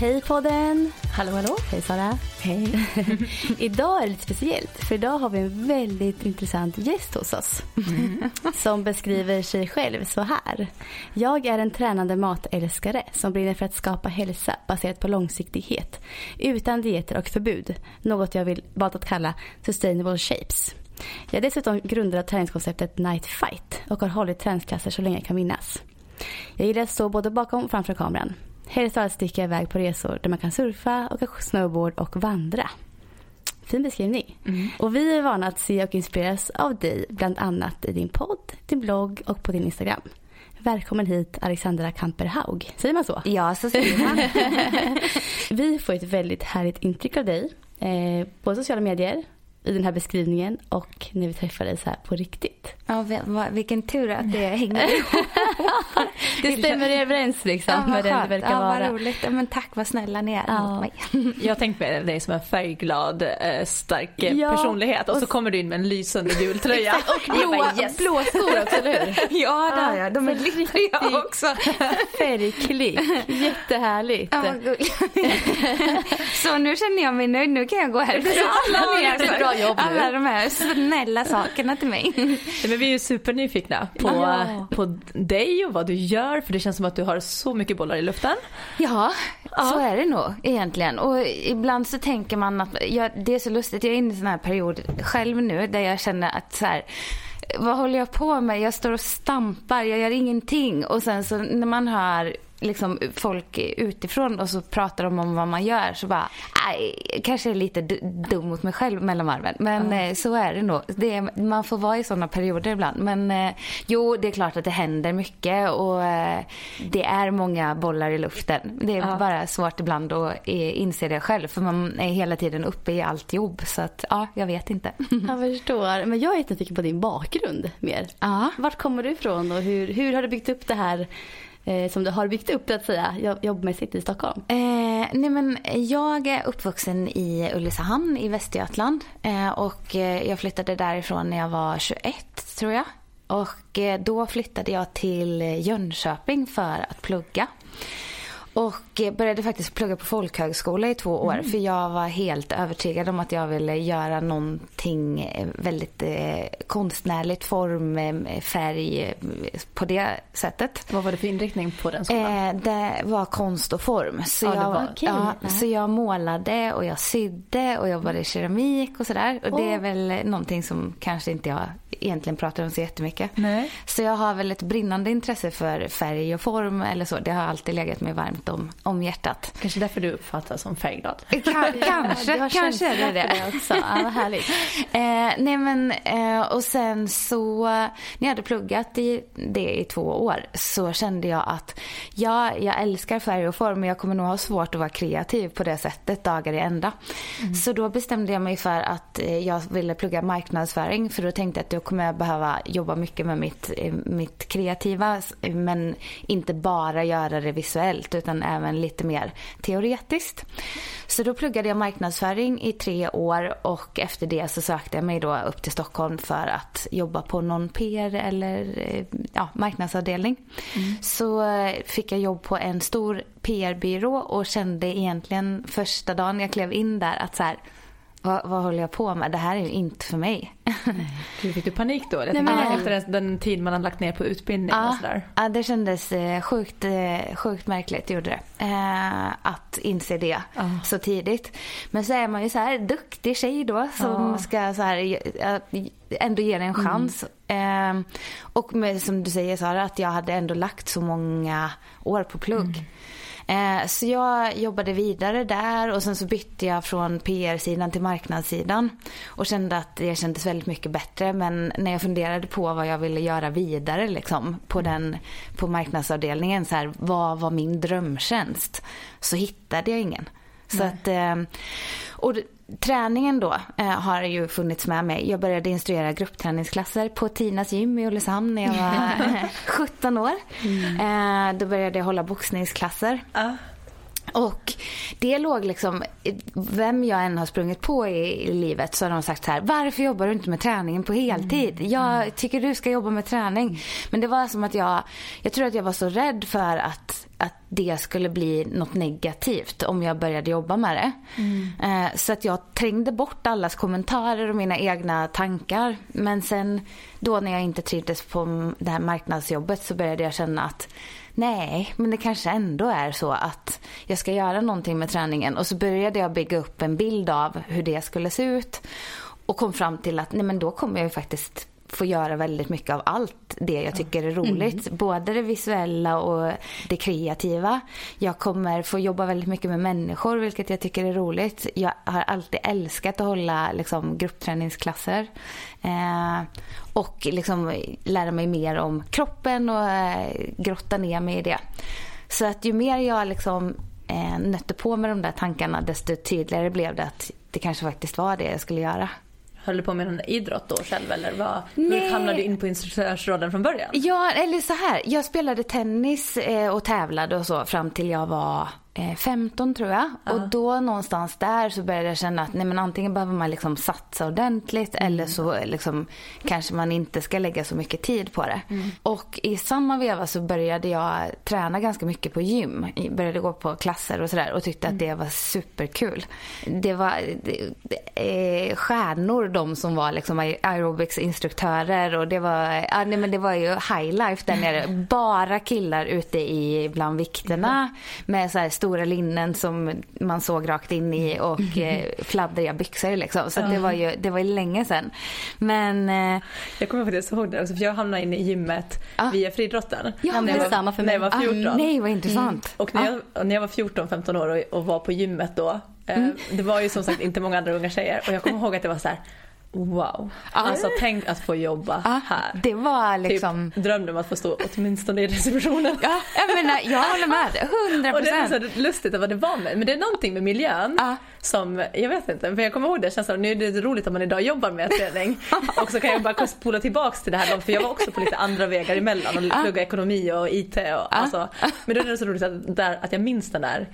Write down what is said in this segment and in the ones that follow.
Hej podden! Hallå hallå! Hej Sara! Hej! idag är det lite speciellt för idag har vi en väldigt intressant gäst hos oss. Mm. som beskriver sig själv så här. Jag är en tränande matälskare som brinner för att skapa hälsa baserat på långsiktighet. Utan dieter och förbud. Något jag vill valt att kalla sustainable shapes. Jag är dessutom grundare av träningskonceptet Night Fight och har hållit träningsklasser så länge jag kan minnas. Jag gillar att stå både bakom och framför kameran. Helst av allt sticker jag iväg på resor där man kan surfa, åka snowboard och vandra. Fin beskrivning. Mm. Och vi är vana att se och inspireras av dig bland annat i din podd, din blogg och på din Instagram. Välkommen hit Alexandra Kamperhaug. Säger man så? Ja, så säger man. vi får ett väldigt härligt intryck av dig eh, på sociala medier i den här beskrivningen och när vi träffade så här på riktigt. Ja, vilken tur att det hänger ihop. det stämmer överens liksom ja, med den det verkar ja, vara. Vad roligt. Ja, men tack vad snälla ni är ja. mot mig. Jag tänkte med dig som en färgglad, eh, stark ja. personlighet och så kommer du in med en lysande gul tröja. och blå, yes. blå skor också, eller hur? Ja, det har jag. De är glittriga också. Färgklick. Jättehärligt. Ja, så nu känner jag mig nöjd. Nu kan jag gå härifrån bra jobb nu. Alla de här snälla sakerna till mig. Men vi är ju supernyfikna på, ja. på dig och vad du gör för det känns som att du har så mycket bollar i luften. Ja, ja. så är det nog egentligen. Och ibland så tänker man att, ja, det är så lustigt, jag är inne i en sån här period själv nu där jag känner att så här, vad håller jag på med? Jag står och stampar, jag gör ingenting. Och sen så när man hör liksom folk utifrån och så pratar de om vad man gör så bara, nej, kanske är lite dum mot mig själv mellan varven. Men mm. så är det nog. Det är, man får vara i sådana perioder ibland. Men eh, jo, det är klart att det händer mycket och eh, det är många bollar i luften. Det är mm. bara svårt ibland att inse det själv för man är hela tiden uppe i allt jobb. Så att, ja, jag vet inte. Jag förstår. Men jag är jättenyfiken på din bakgrund mer. Ja. Vart kommer du ifrån och hur, hur har du byggt upp det här eh, som du har byggt upp att säga jobbmässigt i Stockholm? Eh, nej men jag är uppvuxen i Ulricehamn i Västergötland eh, och eh, jag flyttade därifrån när jag var 21 tror jag. Och eh, då flyttade jag till Jönköping för att plugga. Och började faktiskt plugga på folkhögskola i två år. Mm. För jag var helt övertygad om att jag ville göra någonting eh, väldigt eh, konstnärligt, form, eh, färg eh, på det sättet. Vad var det för inriktning på den skolan? Eh, det var konst och form. Så, ja, jag, var, okay. ja, så jag målade och jag sydde och jobbade i keramik och sådär. Och oh. det är väl någonting som kanske inte jag egentligen pratar om så jättemycket. Nej. Så jag har väl ett brinnande intresse för färg och form eller så. Det har alltid legat mig varmt om, om hjärtat. Kanske därför du uppfattas som färgglad. kanske, kanske är det det. Också. Ja, vad härligt. Eh, nej men, eh, och sen så när jag hade pluggat i det i två år så kände jag att ja, jag älskar färg och form men jag kommer nog ha svårt att vara kreativ på det sättet dagar i ända. Mm. Så då bestämde jag mig för att eh, jag ville plugga marknadsföring för då tänkte jag att då kommer jag behöva jobba mycket med mitt, eh, mitt kreativa men inte bara göra det visuellt utan även lite mer teoretiskt. Så då pluggade jag marknadsföring i tre år och efter det så sökte jag mig då upp till Stockholm för att jobba på någon PR eller eh, ja, marknadsavdelning. Mm. Så eh, fick jag jobb på en stor PR-byrå och kände egentligen första dagen jag klev in där att så här, vad, vad håller jag på med? Det här är ju inte för mig. Du fick du panik då? Nej, men, efter den, den, tid man har lagt ner på utbildning ja, och sådär? Ja, det kändes eh, sjukt, eh, sjukt märkligt gjorde det. Eh, att inse det oh. så tidigt. Men så är man ju så här duktig tjej då som oh. ska så här, ändå ge det en mm. chans. Mm. och med, som du säger Sara, att jag hade ändå lagt så många år på plugg. Mm. Eh, så jag jobbade vidare där och sen så bytte jag från PR-sidan till marknadssidan och kände att det kändes väldigt mycket bättre. Men när jag funderade på vad jag ville göra vidare liksom, på, den, på marknadsavdelningen, så här, vad var min drömtjänst? Så hittade jag ingen. Så att, eh, och träningen då eh, har ju funnits med mig. Jag började instruera gruppträningsklasser på Tinas gym i Ulricehamn när jag var 17 år. Mm. då började jag hålla boxningsklasser. Uh. Och det låg liksom, vem jag än har sprungit på i, i, livet så har de sagt så här, varför jobbar du inte med träningen på heltid? Mm. Jag tycker du ska jobba med träning. Men det var som att jag, jag tror att jag var så rädd för att, att det skulle bli något negativt om jag började jobba med det. Mm. Eh, så att jag trängde bort allas kommentarer och mina egna tankar. Men sen då när jag inte trivdes på det här marknadsjobbet så började jag känna att nej, men det kanske ändå är så att jag ska göra någonting med träningen. Och så började jag bygga upp en bild av hur det skulle se ut. Och kom fram till att nej men då kommer jag ju faktiskt få göra väldigt mycket av allt det jag tycker är roligt. Mm. Både det visuella och det kreativa. Jag kommer få jobba väldigt mycket med människor vilket jag tycker är roligt. Jag har alltid älskat att hålla liksom, gruppträningsklasser. Eh, och liksom lära mig mer om kroppen och eh, grotta ner mig i det. Så att ju mer jag liksom eh, nötte på med de där tankarna desto tydligare blev det att det kanske faktiskt var det jag skulle göra. Höll du på med någon idrott då själv eller vad, hur hamnade du in på instruktörsrollen från början? Ja, eller så här. Jag spelade tennis eh, och tävlade och så fram till jag var 15 eh, tror jag. Uh. Och då någonstans där så började jag känna att nej, men antingen behöver man liksom satsa ordentligt mm. eller så liksom, kanske man inte ska lägga så mycket tid på det. Mm. Och i samma veva så började jag träna ganska mycket på gym. Jag började gå på klasser och sådär och tyckte mm. att det var superkul. Det var det, det, eh, stjärnor de som var liksom aerobicsinstruktörer och det var, ja, nej, men det var ju high life där nere. Bara killar ute i bland vikterna med så här stora linnen som man såg rakt in i och eh, fladdriga byxor liksom. Så det var ju det var ju länge sedan. Men... Eh, jag kommer faktiskt ihåg det också för jag hamnade inne i gymmet ah. via friidrotten. Ja, när jag var, samma för mig. När jag var 14. Ah, nej vad intressant. Mm. Och när jag, när jag var 14-15 år och, och, var på gymmet då. Eh, mm. Det var ju som sagt inte många andra unga tjejer och jag kommer ihåg att det var så här Wow. Alltså tänk att få jobba ah, här. Det var typ liksom... Typ, drömde om att få stå åtminstone i receptionen. Ja, jag menar, jag håller med. 100 Och det är så lustigt vad det var med. Men det är någonting med miljön ah. som, jag vet inte, för jag kommer ihåg det känslan. Nu är det roligt att man idag jobbar med träning. och så kan jag bara spola tillbaks till det här. För jag var också på lite andra vägar emellan och ah. plugga ekonomi och IT och ah. alltså. Men då är det så roligt att, där, att jag minns den där.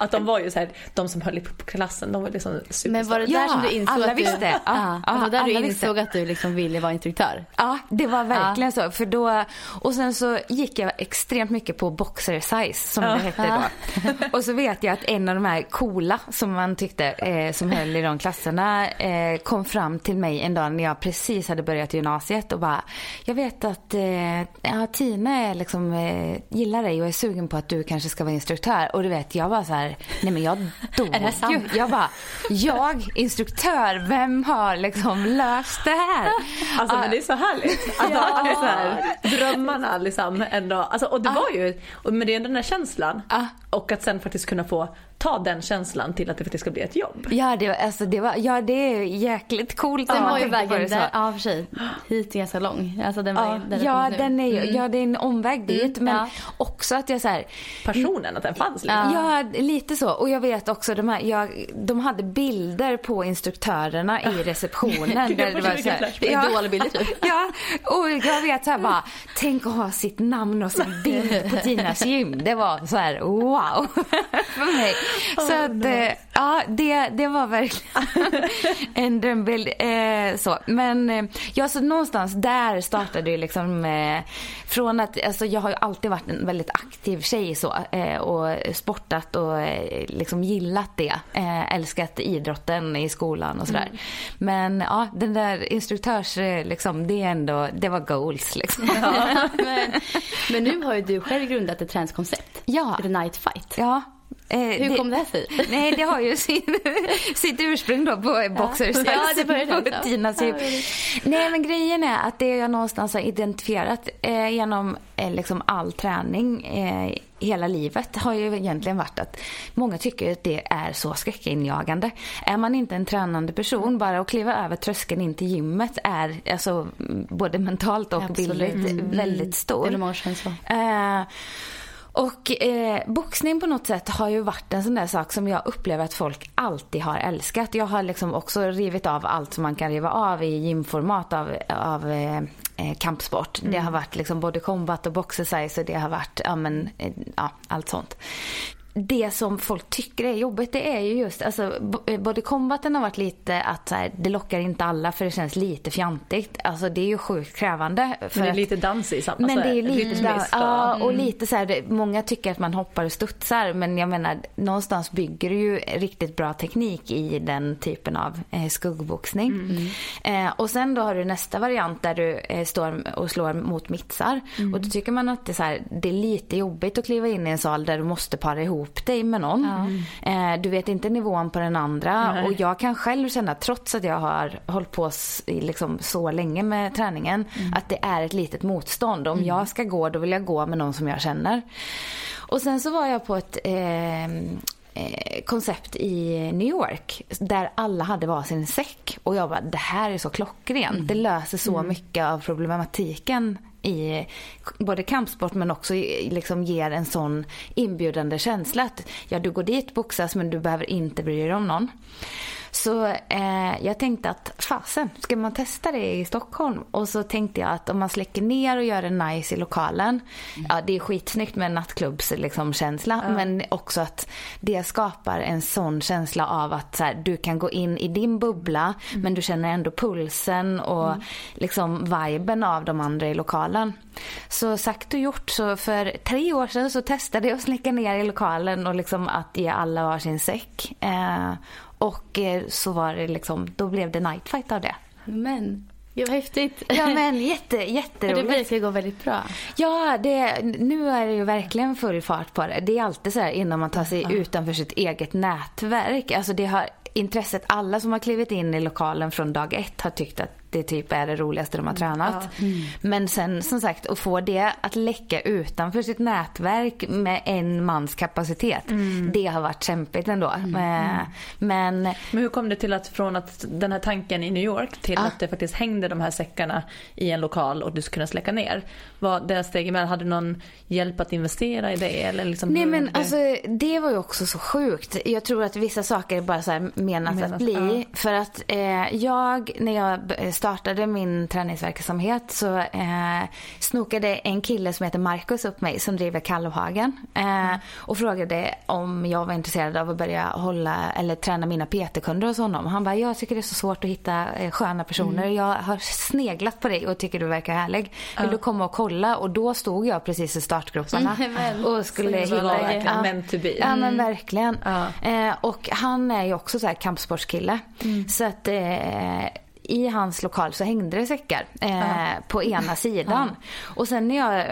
Att de var ju så här, de som höll på klassen, de var liksom superstar. Men var det där ja, som du insåg alla att du... visste. Ja. Var där du insåg att du liksom ville vara instruktör? Ja, det var verkligen ja. så. För då, och sen så gick jag extremt mycket på boxer size som det hette då. och så vet jag att en av de här coola som man tyckte eh, som höll i de klasserna eh, kom fram till mig en dag när jag precis hade börjat gymnasiet och bara Jag vet att eh, ja, Tina är liksom, eh, gillar dig och är sugen på att du kanske ska vara instruktör. Och du vet, jag var så här, nej men jag dog sant? Jag bara, jag instruktör, vem har liksom löst det här? Alltså men det är så härligt. Alltså, ja. det är så här, drömmarna liksom ändå. Alltså, och det var ju, men det är den där känslan. Och att sen faktiskt kunna få ta den känslan till att det faktiskt ska bli ett jobb. Ja det, alltså, det, var, ja, det är jäkligt coolt. Den var ju vägen där, ja för sig, hit ganska lång. Alltså, den ja, ja den är ju, mm. ja det är en omväg dit mm, men ja. också att jag så här, Passionen att den fanns liksom. Ja lite så och jag vet också de, här, jag, de hade bilder på instruktörerna i receptionen. där det var så här, ja, bilder typ. ja och jag vet så här bara, tänk att ha sitt namn och sin bild på Tinas gym. Det var så här wow för mig. Så att, eh, ja, det, det var verkligen en drömbild. Eh, så. Men eh, ja, så någonstans där startade det liksom eh, från att, alltså jag har ju alltid varit en väldigt aktiv tjej så eh, och sportat och eh, liksom gillat det. älskat idrotten i skolan och sådär. Mm. Men ja, den där instruktörs, liksom, det är ändå, det var goals liksom. Ja, men, men nu har ju du själv grundat ett träningskoncept. Ja. The Night Fight. Ja, Eh, Hur det, kom det sig? Nej, det har ju sin, sitt ursprung då på Boxers ja. ja, det började på Tinas ja, Nej, men grejen är att det jag någonstans har identifierat eh, genom eh, liksom all träning eh, hela livet har ju egentligen varit att många tycker att det är så skräckinjagande. Är man inte en tränande person, bara att kliva över tröskeln in till gymmet är alltså både mentalt och Absolut. bildligt mm. väldigt stor. Eller så. Eh, och eh, boxning på något sätt har ju varit en sån där sak som jag upplever att folk alltid har älskat. Jag har liksom också rivit av allt som man kan riva av i gymformat av, av eh, eh kampsport. Mm. Det har varit liksom både combat och boxercise och det har varit ja, men, eh, ja, allt sånt det som folk tycker är jobbigt det är ju just, alltså eh, både combaten har varit lite att så här, det lockar inte alla för det känns lite fjantigt. Alltså det är ju sjukt krävande. men det är lite dans i samma Men det är lite dans, ja och mm. lite så här, många tycker att man hoppar och studsar men jag menar någonstans bygger det ju riktigt bra teknik i den typen av eh, skuggboxning. Mm. Eh, och sen då har du nästa variant där du eh, står och slår mot mittsar mm. och då tycker man att det är, så här, det är lite jobbigt att kliva in i en sal där du måste para ihop ihop dig med någon. Ja. Eh, du vet inte nivån på den andra. Nej. Och jag kan själv känna, trots att jag har hållit på liksom så länge med träningen, mm. att det är ett litet motstånd. Om mm. jag ska gå, då vill jag gå med någon som jag känner. Och sen så var jag på ett eh, eh koncept i New York där alla hade varsin säck. Och jag bara, det här är så klockrent. Mm. Det löser så mm. mycket av problematiken i både kampsport men också liksom ger en sån inbjudande känsla att ja, du går dit, boxas men du behöver inte bry dig om någon. Så eh, jag tänkte att fasen, ska man testa det i Stockholm? Och så tänkte jag att om man släcker ner och gör det nice i lokalen. Mm. Ja, det är skitsnyggt med en nattklubbskänsla. Liksom, känsla, ja. Men också att det skapar en sån känsla av att så här, du kan gå in i din bubbla mm. men du känner ändå pulsen och mm. liksom viben av de andra i lokalen. Så sagt och gjort. Så för tre år sedan så testade jag att släcka ner i lokalen och liksom att ge alla varsin säck. Eh, och eh, så var det liksom, då blev det nightfight av det. Men Gud vad häftigt. Ja men jätte, jätteroligt. Det verkar gå väldigt bra. Ja, det, nu är det ju verkligen full fart på det. Det är alltid så här innan man tar sig ja. utanför sitt eget nätverk. Alltså det har intresset, alla som har klivit in i lokalen från dag ett har tyckt att det typ är det roligaste de har tränat. Mm. Men sen som sagt att få det att läcka utanför sitt nätverk med en mans kapacitet. Mm. Det har varit kämpigt ändå. Mm. Eh, men, men hur kom det till att från att den här tanken i New York till ah. att det faktiskt hängde de här säckarna i en lokal och du skulle kunna släcka ner? Var det steget med, hade du någon hjälp att investera i det? Eller liksom Nej men det... alltså det var ju också så sjukt. Jag tror att vissa saker bara så här menat, menat att bli. Ja. För att eh, jag, när jag startade min träningsverksamhet så eh, snokade en kille som heter Marcus upp mig som driver Kalvhagen eh, och frågade om jag var intresserad av att börja hålla eller träna mina PT-kunder hos honom. Han bara, jag tycker det är så svårt att hitta eh, sköna personer. Mm. Jag har sneglat på dig och tycker du verkar härlig. Vill uh. du komma och kolla? Och då stod jag precis i startgroparna mm, och skulle hitta... Ja, to be. Ja men verkligen. Uh. och han är ju också så här kampsportskille. Mm. Så att eh, i hans lokal så hängde det säckar eh, ja. på ena sidan. Ja. Och sen när jag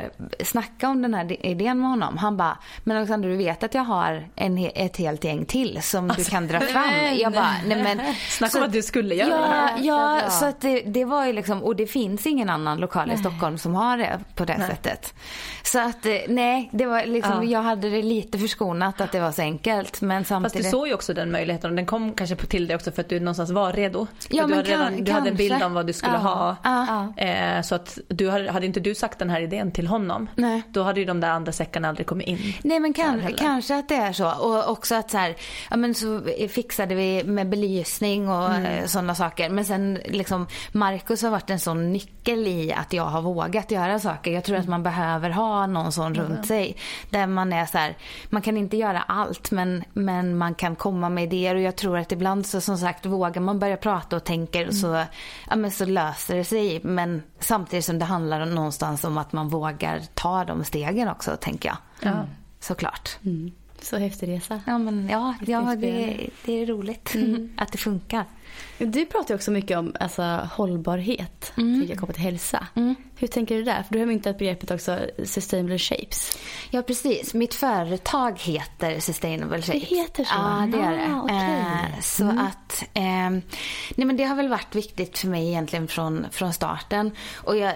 snackade om den här idén med honom, han bara, men Alexander du vet att jag har en, ett helt gäng till som alltså, du kan dra fram. Nej, jag bara, nej men. Snacka om att du skulle göra ja, det. Ja, så, så att det, det, var ju liksom, och det finns ingen annan lokal nej. i Stockholm som har det på det nej. sättet. Så att eh, nej, det var liksom, ja. jag hade det lite förskonat att det var så enkelt. Men samtidigt. Fast du såg ju också den möjligheten och den kom kanske till dig också för att du någonstans var redo. Ja, men kan, redan, du hade en bild om vad du skulle ja. ha. Eh, så att du hade, hade inte du sagt den här idén till honom. Nej. Då hade ju de där andra säckarna aldrig kommit in. Nej men kan, kanske att det är så. Och också att så här, ja men så fixade vi med belysning och mm. Eh, sådana saker. Men sen liksom Marcus har varit en sån nyckel i att jag har vågat göra saker. Jag tror mm. att man behöver ha någon sån mm. runt sig. Där man är så här, man kan inte göra allt men, men man kan komma med idéer och jag tror att ibland så som sagt vågar man börja prata och tänker mm. så, ja, men så löser det sig. Men samtidigt som det handlar någonstans om att man vågar ta de stegen också tänker jag. Ja. Såklart. Mm. Så häftig resa. Ja, men, ja, ja det, det är roligt mm. att det funkar. Du pratar också mycket om alltså, hållbarhet, mm. jag, kopplat till hälsa. Mm. Hur tänker du där? För du har myntat begreppet också sustainable shapes. Ja, precis. Mitt företag heter Sustainable Shapes. Det heter så? Ja, det är det. Ah, okay. eh, så mm. att, eh, nej men det har väl varit viktigt för mig egentligen från, från starten. Och jag,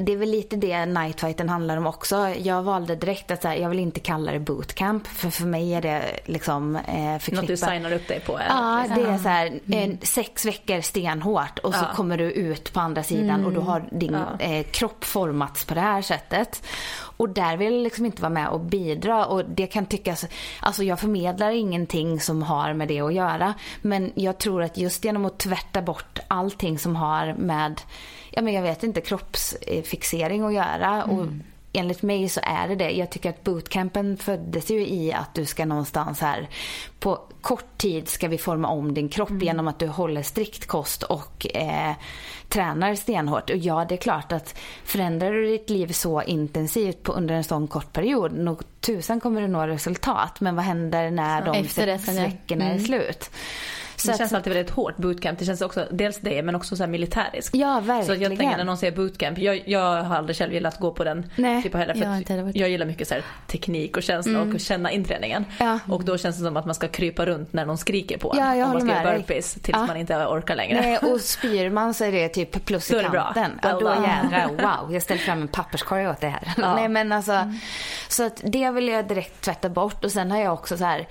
det är väl lite det Nightfighten handlar om också. Jag valde direkt att här, jag vill inte kalla det bootcamp. För för mig är det liksom eh, förknippat. Något du signar upp dig på? Ja, det är så här, mm. sex veckor stenhårt och så ja. kommer du ut på andra sidan mm. och då har din ja. eh, kropp formats på det här sättet. Och där vill jag liksom inte vara med och bidra och det kan tyckas, alltså jag förmedlar ingenting som har med det att göra. Men jag tror att just genom att tvätta bort allting som har med, ja men jag vet inte, kroppsfixering att göra. Mm. Och enligt mig så är det det. Jag tycker att bootcampen föddes ju i att du ska någonstans här på kort tid ska vi forma om din kropp mm. genom att du håller strikt kost och eh, tränar stenhårt. Och ja, det är klart att förändrar du ditt liv så intensivt på, under en sån kort period, nog tusan kommer du nå resultat. Men vad händer när de sex veckorna mm. är slut? Så det känns alltid väldigt hårt bootcamp. Det känns också dels det men också så här militäriskt. Ja verkligen. Så jag tänker när någon säger bootcamp. Jag, jag har aldrig själv gillat att gå på den Nej, typen heller. För jag, inte jag gillar mycket så här, teknik och känsla mm. och känna in träningen. Ja. Och då känns det som att man ska krypa runt när någon skriker på en. Ja, jag om man ska göra burpees tills ja. man inte orkar längre. Nej och spyr man så är det typ plus i kanten. Ja, då jädrar wow. Jag ställer fram en papperskorg åt det här. Ja. Nej men alltså. Mm. Så att det vill jag direkt tvätta bort och sen har jag också så här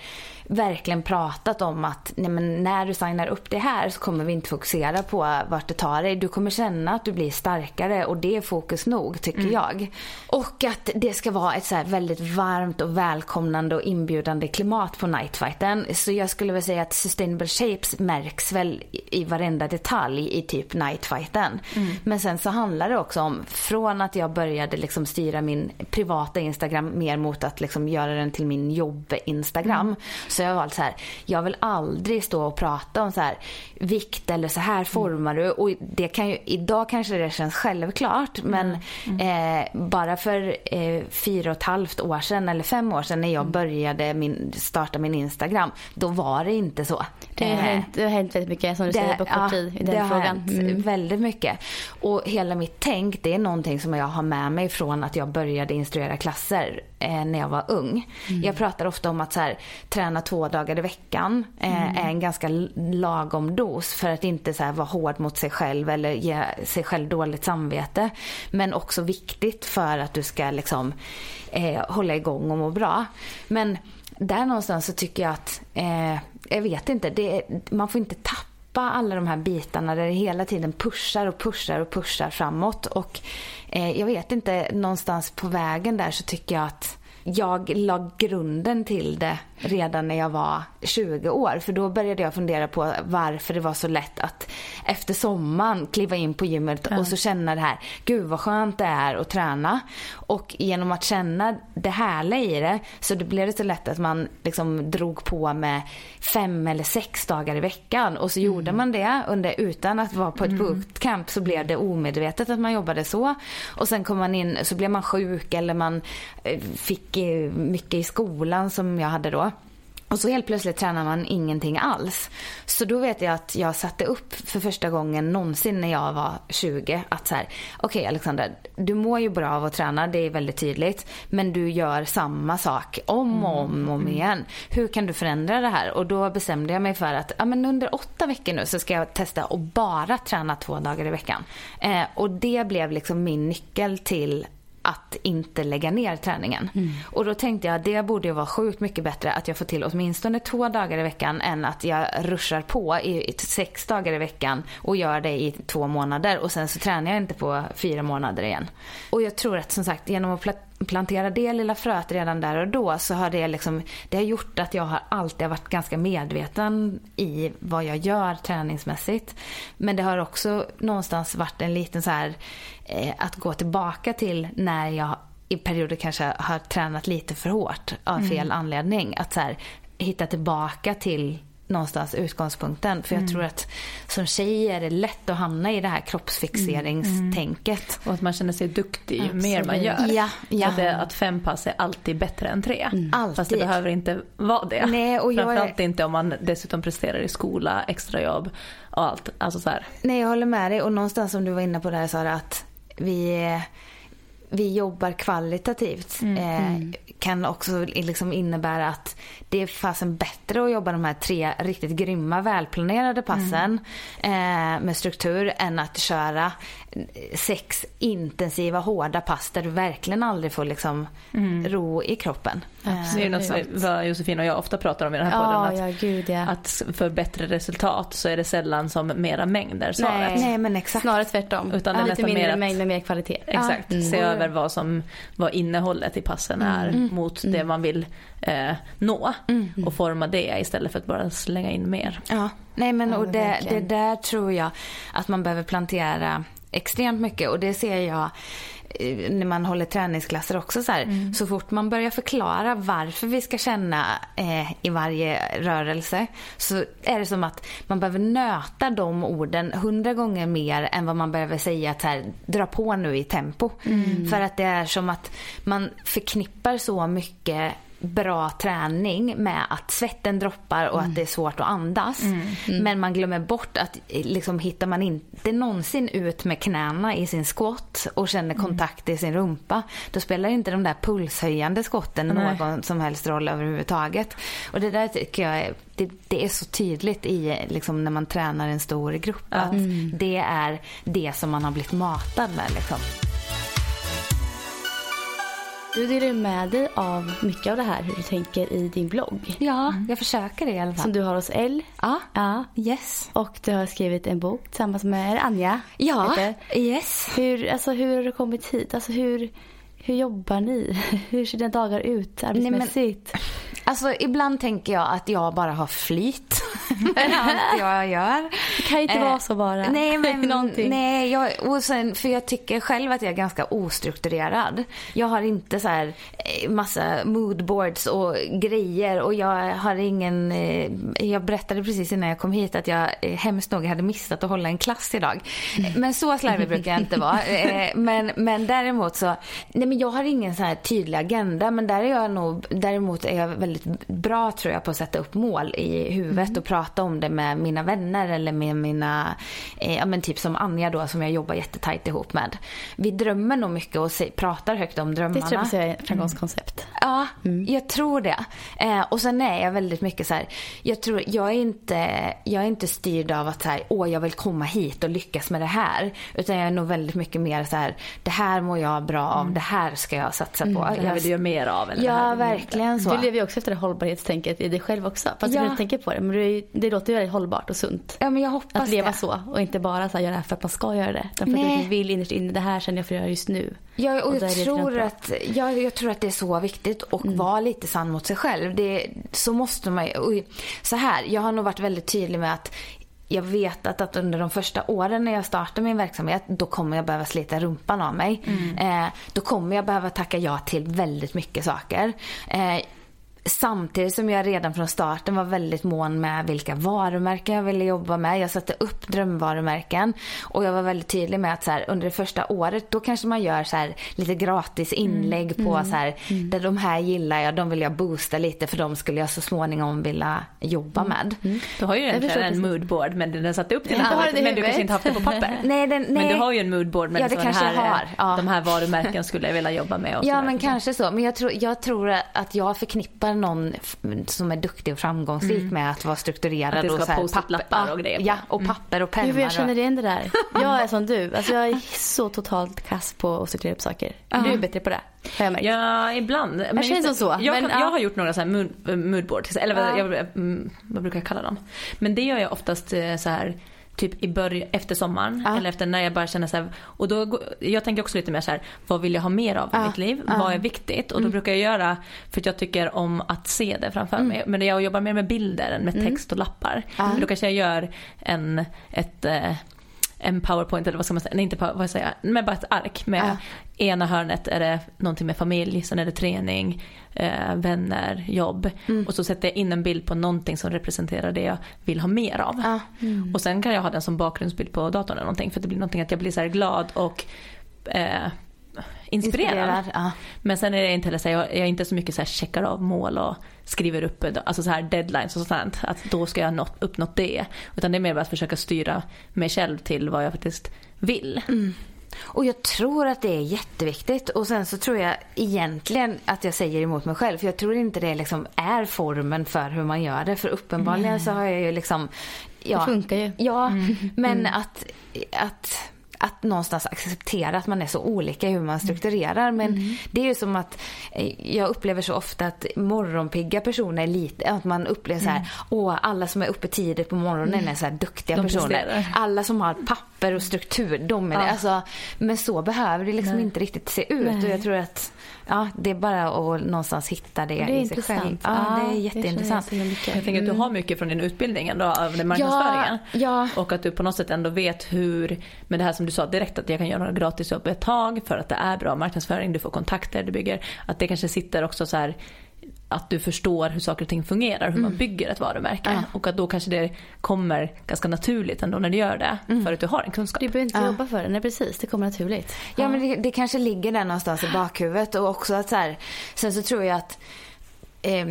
verkligen pratat om att nej men när du signar upp det här så kommer vi inte fokusera på vart det tar dig. Du kommer känna att du blir starkare och det är fokus nog tycker mm. jag. Och att det ska vara ett så väldigt varmt och välkomnande och inbjudande klimat på nightfighten. Så jag skulle väl säga att sustainable shapes märks väl i varenda detalj i typ nightfighten. Mm. Men sen så handlar det också om från att jag började liksom styra min privata Instagram mer mot att liksom göra den till min jobb-Instagram. Mm. Så jag har valt så här, jag vill aldrig stå och prata om så här, vikt eller så här formar du. Och det kan ju, idag kanske det känns självklart men mm. Mm. Eh, bara för eh, fyra och ett halvt år sedan eller fem år sedan när jag mm. började min, starta min Instagram, då var det inte så. Det har, eh, hänt, det har hänt väldigt mycket som du det, säger på kort ja, tid i den det frågan. Hänt mm. väldigt mycket. Och hela mitt tänk det är någonting som jag har med mig från att jag började instruera klasser eh, när jag var ung. Mm. Jag pratar ofta om att så här, träna två dagar i veckan eh, mm. är en ganska lagom dos för att inte så här, vara hård mot sig själv eller ge sig själv dåligt samvete. Men också viktigt för att du ska liksom eh, hålla igång och må bra. Men där någonstans så tycker jag att, eh, jag vet inte, det, man får inte tappa alla de här bitarna där det hela tiden pushar och pushar och pushar framåt. Och eh, jag vet inte, någonstans på vägen där så tycker jag att jag la grunden till det redan när jag var 20 år. För då började jag fundera på varför det var så lätt att efter sommaren kliva in på gymmet mm. och så känna det här, gud vad skönt det är att träna. Och genom att känna det härliga i det så det blev det så lätt att man liksom drog på med fem eller sex dagar i veckan. Och så mm. gjorde man det under, utan att vara på ett mm. bootcamp så blev det omedvetet att man jobbade så. Och sen kom man in så blev man sjuk eller man eh, fick eh, mycket i skolan som jag hade då. Och så helt plötsligt tränar man ingenting alls. Så då vet jag att jag satte upp för första gången någonsin när jag var 20 att så här, okej okay, Alexandra, du mår ju bra av att träna, det är väldigt tydligt. Men du gör samma sak om och om och om mm. igen. Hur kan du förändra det här? Och då bestämde jag mig för att ja, men under åtta veckor nu så ska jag testa att bara träna två dagar i veckan. Eh, och det blev liksom min nyckel till att inte lägga ner träningen. Mm. Och då tänkte jag att det borde ju vara sjukt mycket bättre att jag får till åtminstone två dagar i veckan än att jag ruschar på i sex dagar i veckan och gör det i två månader och sen så tränar jag inte på fyra månader igen. Och jag tror att som sagt genom att plantera det lilla fröet redan där och då så har det liksom, det har gjort att jag har alltid varit ganska medveten i vad jag gör träningsmässigt. Men det har också någonstans varit en liten så här, eh, att gå tillbaka till när jag i perioder kanske har tränat lite för hårt av fel mm. anledning. Att så här, hitta tillbaka till någonstans utgångspunkten. För jag mm. tror att som tjej är det lätt att hamna i det här kroppsfixeringstänket. Och att man känner sig duktig ju Absolut. mer man gör. Ja, ja. Att, det, att fem pass är alltid bättre än tre. Mm. Alltid. Fast det behöver inte vara det. Nej, och jag Framförallt är... inte om man dessutom presterar i skola, extrajobb och allt. Alltså så här. Nej, jag håller med dig. Och någonstans som du var inne på där Sara, att vi vi jobbar kvalitativt mm, eh, mm. Kan också liksom innebära att det är fasen bättre att jobba de här tre riktigt grymma välplanerade passen mm. eh, med struktur än att köra sex intensiva hårda pass där du verkligen aldrig får liksom mm. ro i kroppen. Absolut. Det är något som vad Josefin och jag ofta pratar om i den här podden. att, ja, gud, ja. att för bättre resultat så är det sällan som mera mängder svaret. Nej, nej men exakt. Snarare tvärtom. Utan det är lite mindre mängd med mer kvalitet. Exakt. Mm. Se över vad som vad innehållet i passen är mm. Mot det mm. man vill eh, nå. Mm. Och forma det istället för att bara slänga in mer. Ja, nej men och det, det där tror jag att man behöver plantera extremt mycket och det ser jag när man håller träningsklasser också så här, mm. Så fort man börjar förklara varför vi ska känna eh, i varje rörelse så är det som att man behöver nöta de orden hundra gånger mer än vad man behöver säga att här, dra på nu i tempo. Mm. För att det är som att man förknippar så mycket bra träning med att svetten droppar och mm. att det är svårt att andas. Mm. Mm. Men man glömmer bort att liksom, hittar man inte någonsin ut med knäna i sin squat och känner mm. kontakt i sin rumpa, då spelar inte de där pulshöjande skotten Nej. någon som helst roll överhuvudtaget. Och det där tycker jag är, det, det är så tydligt i, liksom, när man tränar en stor grupp. Att mm. det är det som man har blivit matad med. Liksom. Du delar med dig av mycket av det här hur du tänker i din blogg. Ja, mm. jag försöker det i alla fall. Som du har hos L. Ja. ja. Yes. Och du har skrivit en bok tillsammans med Anja. Ja, yes. Hur, alltså, hur har du kommit hit? Alltså, hur, hur jobbar ni? Hur ser dina dagar ut arbetsmässigt? Nej, men... Alltså ibland tänker jag att jag bara har flyt allt jag gör. Det kan inte eh, vara så bara. Nej, men, nej jag, och sen, för jag tycker själv att jag är ganska ostrukturerad. Jag har inte så här eh, massa moodboards och grejer och jag har ingen... Eh, jag berättade precis innan jag kom hit att jag eh, hemskt nog hade missat att hålla en klass idag. Men så slarvig brukar jag inte vara. Men, men däremot så... Nej men jag har ingen så här tydlig agenda men där är jag nog, däremot är jag väldigt väldigt bra tror jag på att sätta upp mål i huvudet mm. och prata om det med mina vänner eller med mina, eh, ja men typ som Anja då som jag jobbar jättetajt ihop med. Vi drömmer nog mycket och se, pratar högt om drömmarna. Det tror jag är ett framgångskoncept. Mm. Ja, mm. jag tror det. Eh, och sen är jag väldigt mycket så här, jag tror, jag är inte, jag är inte styrd av att så här, åh jag vill komma hit och lyckas med det här. Utan jag är nog väldigt mycket mer så här, det här mår jag bra av, mm. det här ska jag satsa på. Mm. Det här vill du göra mer av. Eller ja, verkligen så. Du lever ju också efter det hållbarhetstänket i dig själv också. Fast ja. du inte tänker på det. Men det, det låter ju väldigt hållbart och sunt. Ja, men jag hoppas Att leva det. så och inte bara så här, göra det här för att man ska göra det. Utan för Nej. att du vill innerst inne, det här känner jag för att göra just nu. Ja, och, och jag, tror att, jag, jag, tror att det är så viktigt att mm. vara lite sann mot sig själv. Det, så måste man ju. Så här, jag har nog varit väldigt tydlig med att jag vet att, att under de första åren när jag startar min verksamhet då kommer jag behöva slita rumpan av mig. Mm. Eh, då kommer jag behöva tacka ja till väldigt mycket saker. Eh, Samtidigt som jag redan från starten var väldigt mån med vilka varumärken jag ville jobba med. Jag satte upp drömvarumärken och jag var väldigt tydlig med att så här, under det första året då kanske man gör så här, lite gratis mm, inlägg mm, på mm, så här, mm. där de här gillar jag, de vill jag boosta lite för de skulle jag så småningom vilja jobba mm, med. Mm. Du har ju egentligen en moodboard men den är satt upp till ja, annat, men du kanske inte haft det på papper. nej, den, nej. Men du har ju en moodboard med ja, det kanske här, har. Ja. de här varumärken skulle jag vilja jobba med. ja men kanske så. Men jag tror, jag tror att jag förknippar någon som är duktig och framgångsrik mm. med att vara strukturerad. Att det ska vara post-it-lappar och grejer. Ja, och mm. papper och pennor. jag känner igen det där. Jag är som du. Alltså jag är så totalt kass på att strukturera upp saker. Uh-huh. Du är bättre på det. Har jag märkt. Ja, ibland. Men jag känner som så. Jag, men, kan, jag har gjort några så här mood, moodboards. Eller uh. jag, mm, vad brukar jag kalla dem? Men det gör jag oftast eh, så här typ i början, efter sommaren. Ja. Eller efter när jag bara känner så här, och då, jag tänker också lite mer så här, vad vill jag ha mer av i ja. mitt liv? Ja. Vad är viktigt? Och då mm. brukar jag göra, för att jag tycker om att se det framför mm. mig. Men jag jobbar mer med bilder än med mm. text och lappar. Mm. Då kanske jag gör en, ett, eh, en powerpoint eller vad ska man säga, nej inte power, vad säger jag, men bara ett ark med. Ena hörnet är det någonting med familj, sen är det träning, eh, vänner, jobb mm. och så sätter jag in en bild på någonting som representerar det jag vill ha mer av. Ja. Mm. Och sen kan jag ha den som bakgrundsbild på datorn eller någonting för det blir någonting att jag blir så glad och eh, inspirerad. inspirerad ja. Men sen är det inte heller så här, jag, är inte så mycket så här checkar av mål och skriver upp alltså så här deadlines och sånt. Att då ska jag ha uppnått det. Utan det är mer bara att försöka styra mig själv till vad jag faktiskt vill. Mm. Och jag tror att det är jätteviktigt. Och sen så tror jag egentligen att jag säger emot mig själv. För jag tror inte det liksom är formen för hur man gör det. För uppenbarligen mm. så har jag ju liksom... Ja, det funkar ju. Ja, mm. men mm. att, att att någonstans acceptera att man är så olika i hur man strukturerar. Men mm. det är ju som att eh, jag upplever så ofta att morgonpigga personer är lite, att man upplever så här, mm. åh alla som är uppe tidigt på morgonen mm. är så här duktiga de personer. Presterar. Alla som har papper och struktur, de är ja. det. Alltså, men så behöver det liksom Nej. inte riktigt se ut. Nej. Och jag tror att ja, det är bara att någonstans hitta det, det i sig själv. Ja, ja, det är jätteintressant. Det jag tänker att du har mycket från din utbildning ändå av den marknadsföringen. Ja, ja. Och att du på något sätt ändå vet hur, med det här som du sa direkt att jag kan göra några gratisjobb ett tag för att det är bra marknadsföring, du får kontakter, du bygger. Att det kanske sitter också så här att du förstår hur saker och ting fungerar, hur mm. man bygger ett varumärke. Ja. Och att då kanske det kommer ganska naturligt ändå när du gör det. Mm. För att du har en kunskap. Du behöver inte ja. jobba för det, nej precis. Det kommer naturligt. Ja, ja. men det, det, kanske ligger där någonstans i bakhuvudet. Och också att så här, sen så tror jag att eh,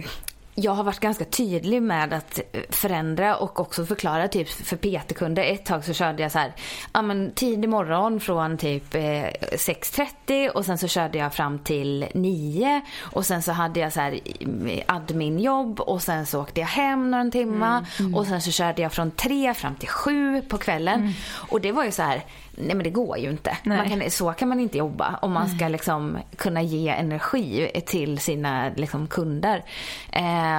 jag har varit ganska tydlig med att förändra och också förklara typ för PT-kunder. Ett tag så körde jag så här, ja men tidig morgon från typ 6.30 och sen så körde jag fram till 9 och sen så hade jag så här adminjobb och sen så åkte jag hem någon timma mm, mm. och sen så körde jag från 3 fram till 7 på kvällen. Mm. Och det var ju så här nej men det går ju inte. Kan, så kan man inte jobba om man ska liksom kunna ge energi till sina liksom, kunder. Eh,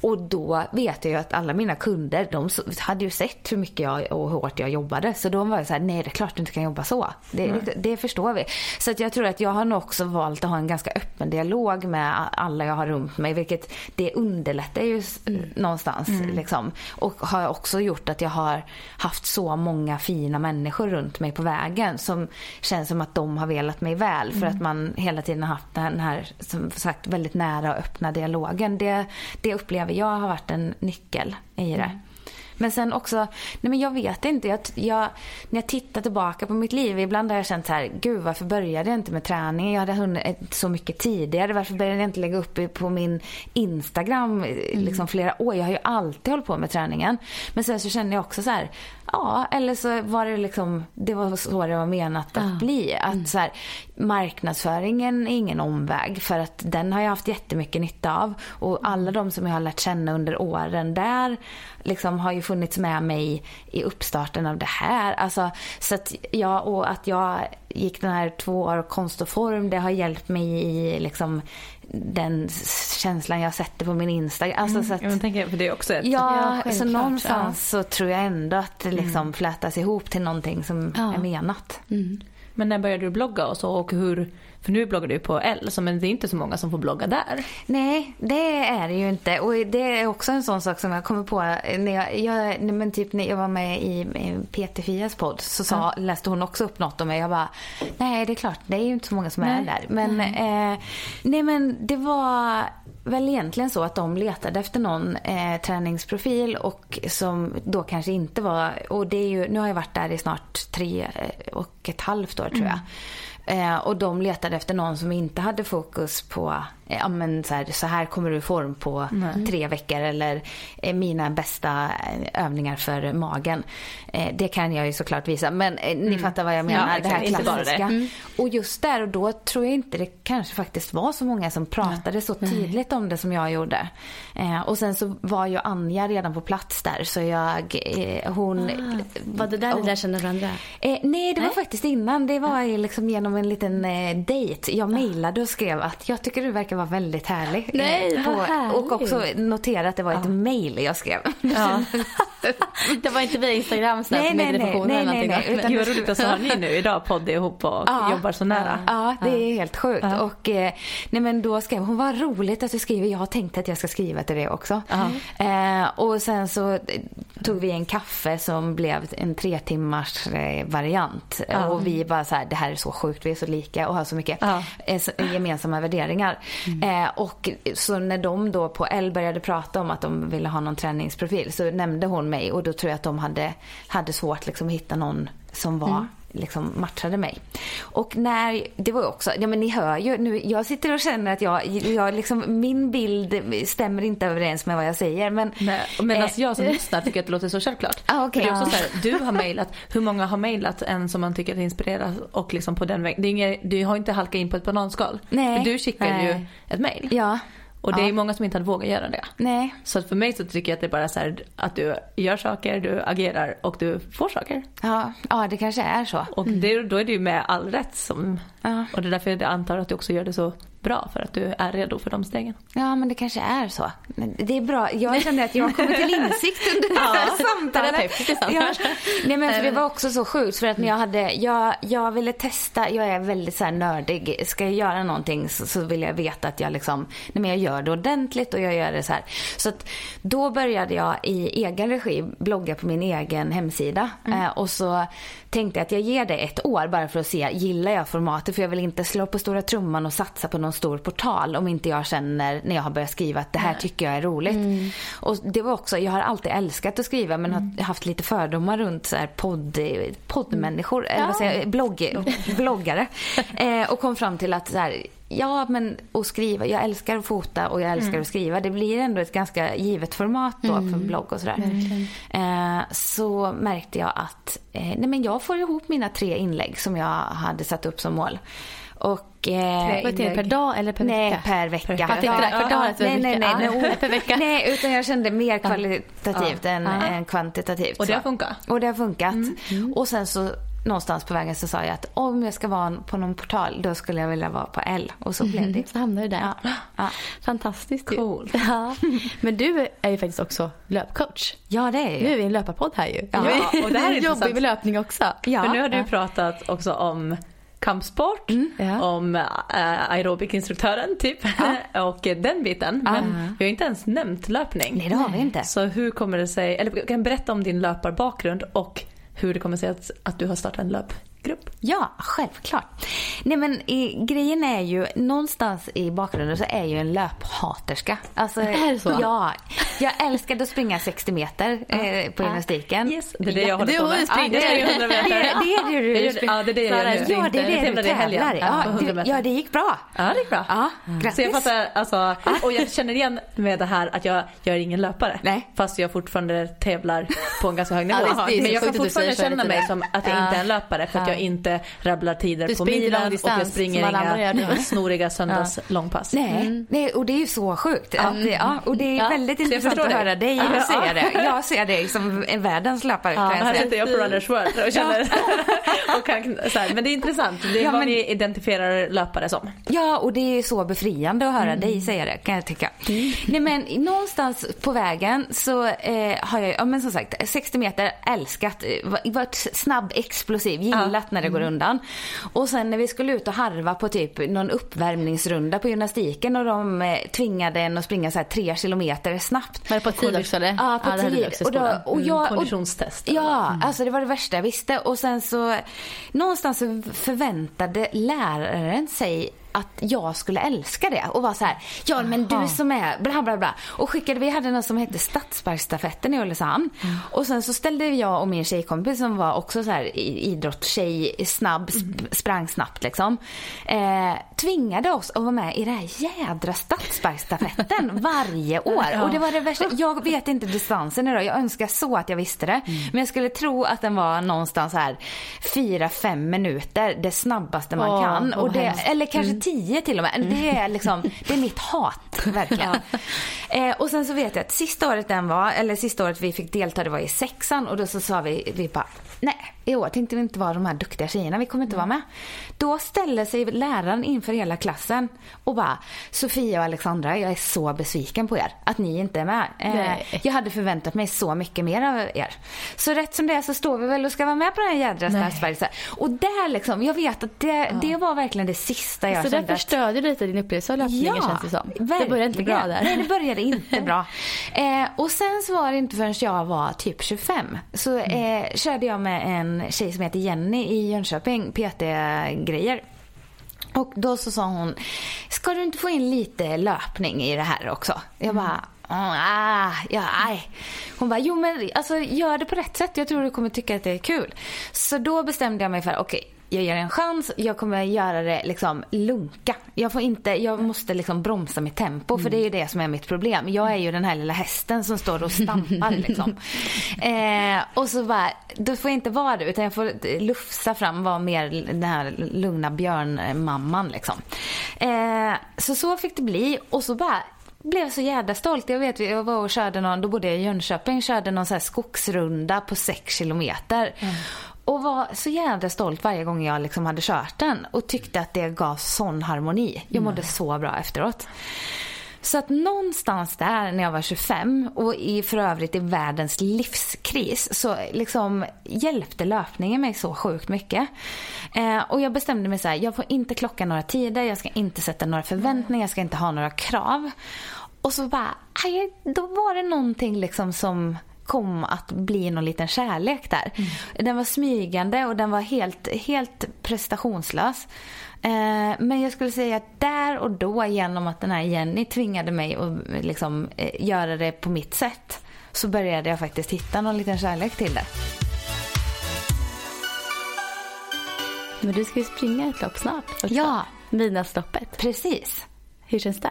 och då vet jag ju att alla mina kunder, de hade ju sett hur mycket jag och hur hårt jag jobbade. Så de var ju såhär, nej det är klart du inte kan jobba så. Det, det, det, förstår vi. Så att jag tror att jag har nog också valt att ha en ganska öppen dialog med alla jag har runt mig. Vilket det underlättar ju mm. någonstans. Mm. Liksom. Och har också gjort att jag har haft så många fina människor runt mig på vägen som känns som att de har velat mig väl för mm. att man hela tiden har haft den här som sagt väldigt nära och öppna dialogen. Det, det upplever jag har varit en nyckel i det. Mm. Men sen också, nej men jag vet inte. Jag, jag, när jag tittar tillbaka på mitt liv, ibland har jag känt så här, gud varför började jag inte med träning? Jag hade hunnit så mycket tidigare. Varför började jag inte lägga upp på min Instagram mm. liksom flera år? Jag har ju alltid hållit på med träningen. Men sen så känner jag också så här, Ja, eller så var det liksom, det var så det var menat att ja. bli. Att mm. så här, marknadsföringen är ingen omväg för att den har jag haft jättemycket nytta av. Och alla de som jag har lärt känna under åren där liksom har ju funnits med mig i uppstarten av det här. Alltså, så att jag, och att jag gick den här två år konst och form, det har hjälpt mig i liksom den känslan jag sätter på min Instagram. Alltså, mm, så att, jag tänker, för det är också ett, ja, ja så någonstans ja. så tror jag ändå att det liksom mm. flätas ihop till någonting som ja. är menat. Mm. Men när började du blogga och så och hur för nu bloggar du på L, men det är inte så många som får blogga där. Nej, det är det ju inte. Och det är också en sån sak som jag kommer på när jag, jag men typ när jag var med i Peter Fias podd så sa, mm. läste hon också upp något om mig. Jag bara, nej det är klart, det är ju inte så många som nej. är där. Men, mm. eh, nej men det var väl egentligen så att de letade efter någon eh, träningsprofil och som då kanske inte var, och det är ju, nu har jag varit där i snart tre och ett halvt år tror jag. Mm. Eh, och de letade efter någon som inte hade fokus på ja, men så, här, så här kommer du i form på mm. tre veckor eller eh, mina bästa eh, övningar för magen. Eh, det kan jag ju såklart visa men eh, ni mm. fattar vad jag menar. Ja, det här klassiska. Mm. Och just där och då tror jag inte det kanske faktiskt var så många som pratade så tydligt om det som jag gjorde. Eh, och sen så var ju Anja redan på plats där så jag, eh, hon... Ah, var det där ni lärde känna varandra? nej, det var nej? faktiskt innan. Det var liksom genom en liten eh, dejt. Jag mejlade och skrev att jag tycker du verkar verkar vara väldigt härlig. Nej, på, härlig. Och också notera att det var ett ja. mail jag skrev. Ja. det var inte via Instagram snabbt nej, nej, nej, nej, nej, nej, utan Gud vad roligt att så har ni nu idag podd ihop och ja. jobbar så nära. Ja, det är helt sjukt. Och eh, nej men då skrev hon, vad roligt att du skriver. Jag har tänkt att jag ska skriva till det också. Eh, och sen så tog vi en kaffe som blev en tre timmars eh, variant. Ja. Och vi bara så här, det här är så sjukt, vi är så lika och har så mycket. Eh, gemensamma värderingar. Mm. Eh, och så när de då på L började prata om att de ville ha någon träningsprofil så nämnde hon mig och då tror jag att de hade, hade svårt liksom att hitta någon som var mm liksom matchade mig. Och när, det var också, ja men ni hör ju nu, jag sitter och känner att jag, jag liksom, min bild stämmer inte överens med vad jag säger men. Nej, men alltså jag som lyssnar tycker att det låter så självklart. Ah, okay, är så här, du har mejlat, hur många har mejlat en som man tycker inspireras och liksom på den vägen. Du har inte halkat in på ett bananskal. Nej. För du skickar nej. ju ett mejl. Ja. Och det ja. är många som inte hade vågat göra det. Nej. Så för mig så tycker jag att det är bara så här, att du gör saker, du agerar och du får saker. Ja, ja det kanske är så. Och det, då är det ju med all rätt som, ja. och det är därför jag antar att du också gör det så bra för att du är redo för de stegen. Ja, men det kanske är så. Men det är bra. Jag känner att jag har kommit till insikt under det här samtalet. Ja. Nej, men för det var också så sjukt för att när jag hade, jag, jag ville testa, jag är väldigt så här nördig. Ska jag göra någonting så, så vill jag veta att jag liksom, nej men jag gör det ordentligt och jag gör det så här. Så att då började jag i egen regi blogga på min egen hemsida mm. eh, och så tänkte jag att jag ger det ett år bara för att se, gillar jag formatet? För jag vill inte slå på stora trumman och satsa på någon stor portal om inte jag känner när jag har börjat skriva att det här tycker jag är roligt. Mm. Och det var också, jag har alltid älskat att skriva men mm. har haft lite fördomar runt så här podd, poddmänniskor, mm. eller vad säger jag, blogg, bloggare. eh, och kom fram till att så här, Ja, men att skriva. Jag älskar att fota och jag älskar mm. att skriva. Det blir ändå ett ganska givet format då mm. för blogg och sådär. Eh, så märkte jag att eh, nej, men jag får ihop mina tre inlägg som jag hade satt upp som mål. Och, eh, per dag eller per nej, vecka? Per vecka. Per, per, per dag alltså nej, nej, nej, nej, per vecka. Nej, utan jag kände mer kvalitativt ja. än, ja. än kvantitativt. Och det har funkat? Och det har funkat. Mm. Mm. Och sen så någonstans på vägen så sa jag att om jag ska vara på någon portal då skulle jag vilja vara på L. Och så blev mm, det. Så hamnade du där. Ja. Ja. Fantastiskt Cool. Ja. Men du är ju faktiskt också löpcoach. Ja det är jag. Nu är vi en löparpodd här ju. Ja, och det här är Jobbar med löpning också. Ja. För nu har du pratat också om kampsport, mm, om äh, aerobikinstruktören typ ja. och den biten. Ah. Men vi har inte ens nämnt löpning. Nej det har vi inte. Så hur kommer det sig, eller kan berätta om din löparbakgrund och hur det kommer sig att, att du har startat en löpgrupp. Ja, självklart. Nej men i, grejen är ju, någonstans i bakgrunden så är jag ju en löphaterska. Alltså, är det så? Ja. Jag älskade att springa 60 meter eh, på gymnastiken. Yes, det är det jag håller på med. Du springer ja, 100 meter. Det, är det du springer. Ja, det är det jag gör Ja, det är det du tävlar ja, det, ja, det gick bra. Ja, det gick bra. Ja, grattis. Så jag fattar, alltså, och jag känner igen med det här att jag, jag är ingen löpare. Nej. Fast jag fortfarande tävlar på en ganska hög nivå. Ja, men jag kan fortfarande känna mig som att jag inte är en löpare för att jag inte rabblar tider du på milen och jag springer inga snoriga söndags långpass. Nej, mm. nej, och det är ju så sjukt. Att, ja, och det är väldigt intressant att höra dig säga det. Jag ser dig som en världens löpare. Ja, här sitter jag på Runners World och känner och kan, så här, Men det är intressant. Det är ja, vad men... ni identifierar löpare som. Ja, och det är så befriande att höra mm. dig säga det kan jag tycka. Mm. Nej, men någonstans på vägen så eh, har jag, ja men som sagt, 60 meter älskat, varit snabb, explosiv, gillat ja. när det går mm. undan. Och sen när vi skulle ut och harva på typ någon uppvärmningsrunda på gymnastiken och de eh, tvingade en att springa så här tre kilometer snabbt. Var det på tid också eller? Ja, på ja, tid. Och, då, och jag, och, Konditionstest. Ja, mm. alltså det var det värsta jag visste. Och sen så någonstans så förväntade läraren sig att jag skulle älska det och vara så här, ja men du som är bla bla bla. Och skickade, vi hade något som hette Stadsparksstafetten i Ulricehamn. Mm. Och sen så ställde jag och min tjejkompis som var också så här idrottstjej, snabb, mm. sprang snabbt liksom. Eh, tvingade oss att vara med i den här jädra Stadsparksstafetten varje år. Ja. Och det var det värsta, jag vet inte distansen idag, jag önskar så att jag visste det. Mm. Men jag skulle tro att den var någonstans här 4-5 minuter, det snabbaste man oh, kan. Och det, eller kanske mm tio till och med. Det är liksom, det är mitt hat verkligen. eh, och sen så vet jag att sista året den var, eller sista året vi fick delta det var i sexan och då så sa vi, vi bara nej, i år tänkte vi inte vara de här duktiga tjejerna, vi kommer inte vara med. Då ställer sig läraren inför hela klassen och bara, Sofia och Alexandra, jag är så besviken på er att ni inte är med. Eh, jag hade förväntat mig så mycket mer av er. Så rätt som det är så står vi väl och ska vara med på den här jädra Stadsberg. Och där liksom, jag vet att det, ja. det var verkligen det sista jag så kände. Så det förstörde lite din upplevelse av löpningen ja, känns det som. Verkligen. Det började inte bra där. Nej, det började inte bra. Eh, och sen så var det inte förrän jag var typ 25 så eh, körde jag med en tjej som heter Jenny i Jönköping, PT-grejer. Och då så sa hon, ska du inte få in lite löpning i det här också? Jag mm. bara, Ah, ja, aj. Hon bara, jo men alltså gör det på rätt sätt. Jag tror du kommer tycka att det är kul. Så då bestämde jag mig för, okej, okay, jag ger en chans. Jag kommer göra det liksom lunka. Jag får inte, jag måste liksom bromsa mitt tempo för det är ju det som är mitt problem. Jag är ju den här lilla hästen som står och stampar liksom. Eh, och så bara, då får jag inte vara det utan jag får lufsa fram, vara mer den här lugna björnmamman liksom. Eh, så så fick det bli och så bara blev så jävla stolt. Jag vet, jag var och körde någon, då bodde jag i Jönköping, körde någon så skogsrunda på sex kilometer. Mm. Och var så jävla stolt varje gång jag liksom hade kört den och tyckte att det gav sån harmoni. Jag mådde mm. så bra efteråt. Så att någonstans där när jag var 25 och i, för övrigt i världens livskris så liksom hjälpte löpningen mig så sjukt mycket. Eh, och jag bestämde mig så här, jag får inte klocka några tider, jag ska inte sätta några förväntningar, jag ska inte ha några krav. Och så bara, aj, då var det någonting liksom som kom att bli någon liten kärlek där. Mm. Den var smygande och den var helt, helt prestationslös. Eh, men jag skulle säga att där och då genom att den här Jenny tvingade mig att liksom, eh, göra det på mitt sätt så började jag faktiskt hitta någon liten kärlek till det. Men du ska ju springa ett lopp snart. Också. Ja. Midnattsloppet. Precis. Hur känns det?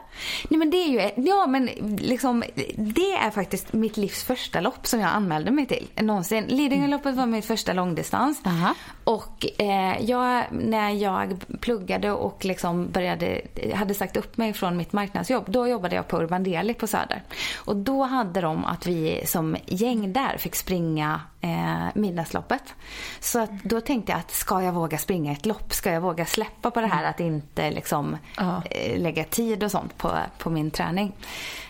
Nej men det är ju, ja men liksom, det är faktiskt mitt livs första lopp som jag anmälde mig till någonsin. Lidingöloppet var min första långdistans. Aha. Och eh, jag, när jag pluggade och liksom började, hade sagt upp mig från mitt marknadsjobb, då jobbade jag på Urban Deli på Söder. Och då hade de att vi som gäng där fick springa eh, midnattsloppet. Så att då tänkte jag att ska jag våga springa ett lopp? Ska jag våga släppa på det här att inte liksom eh, lägga tid och sånt på, på min träning?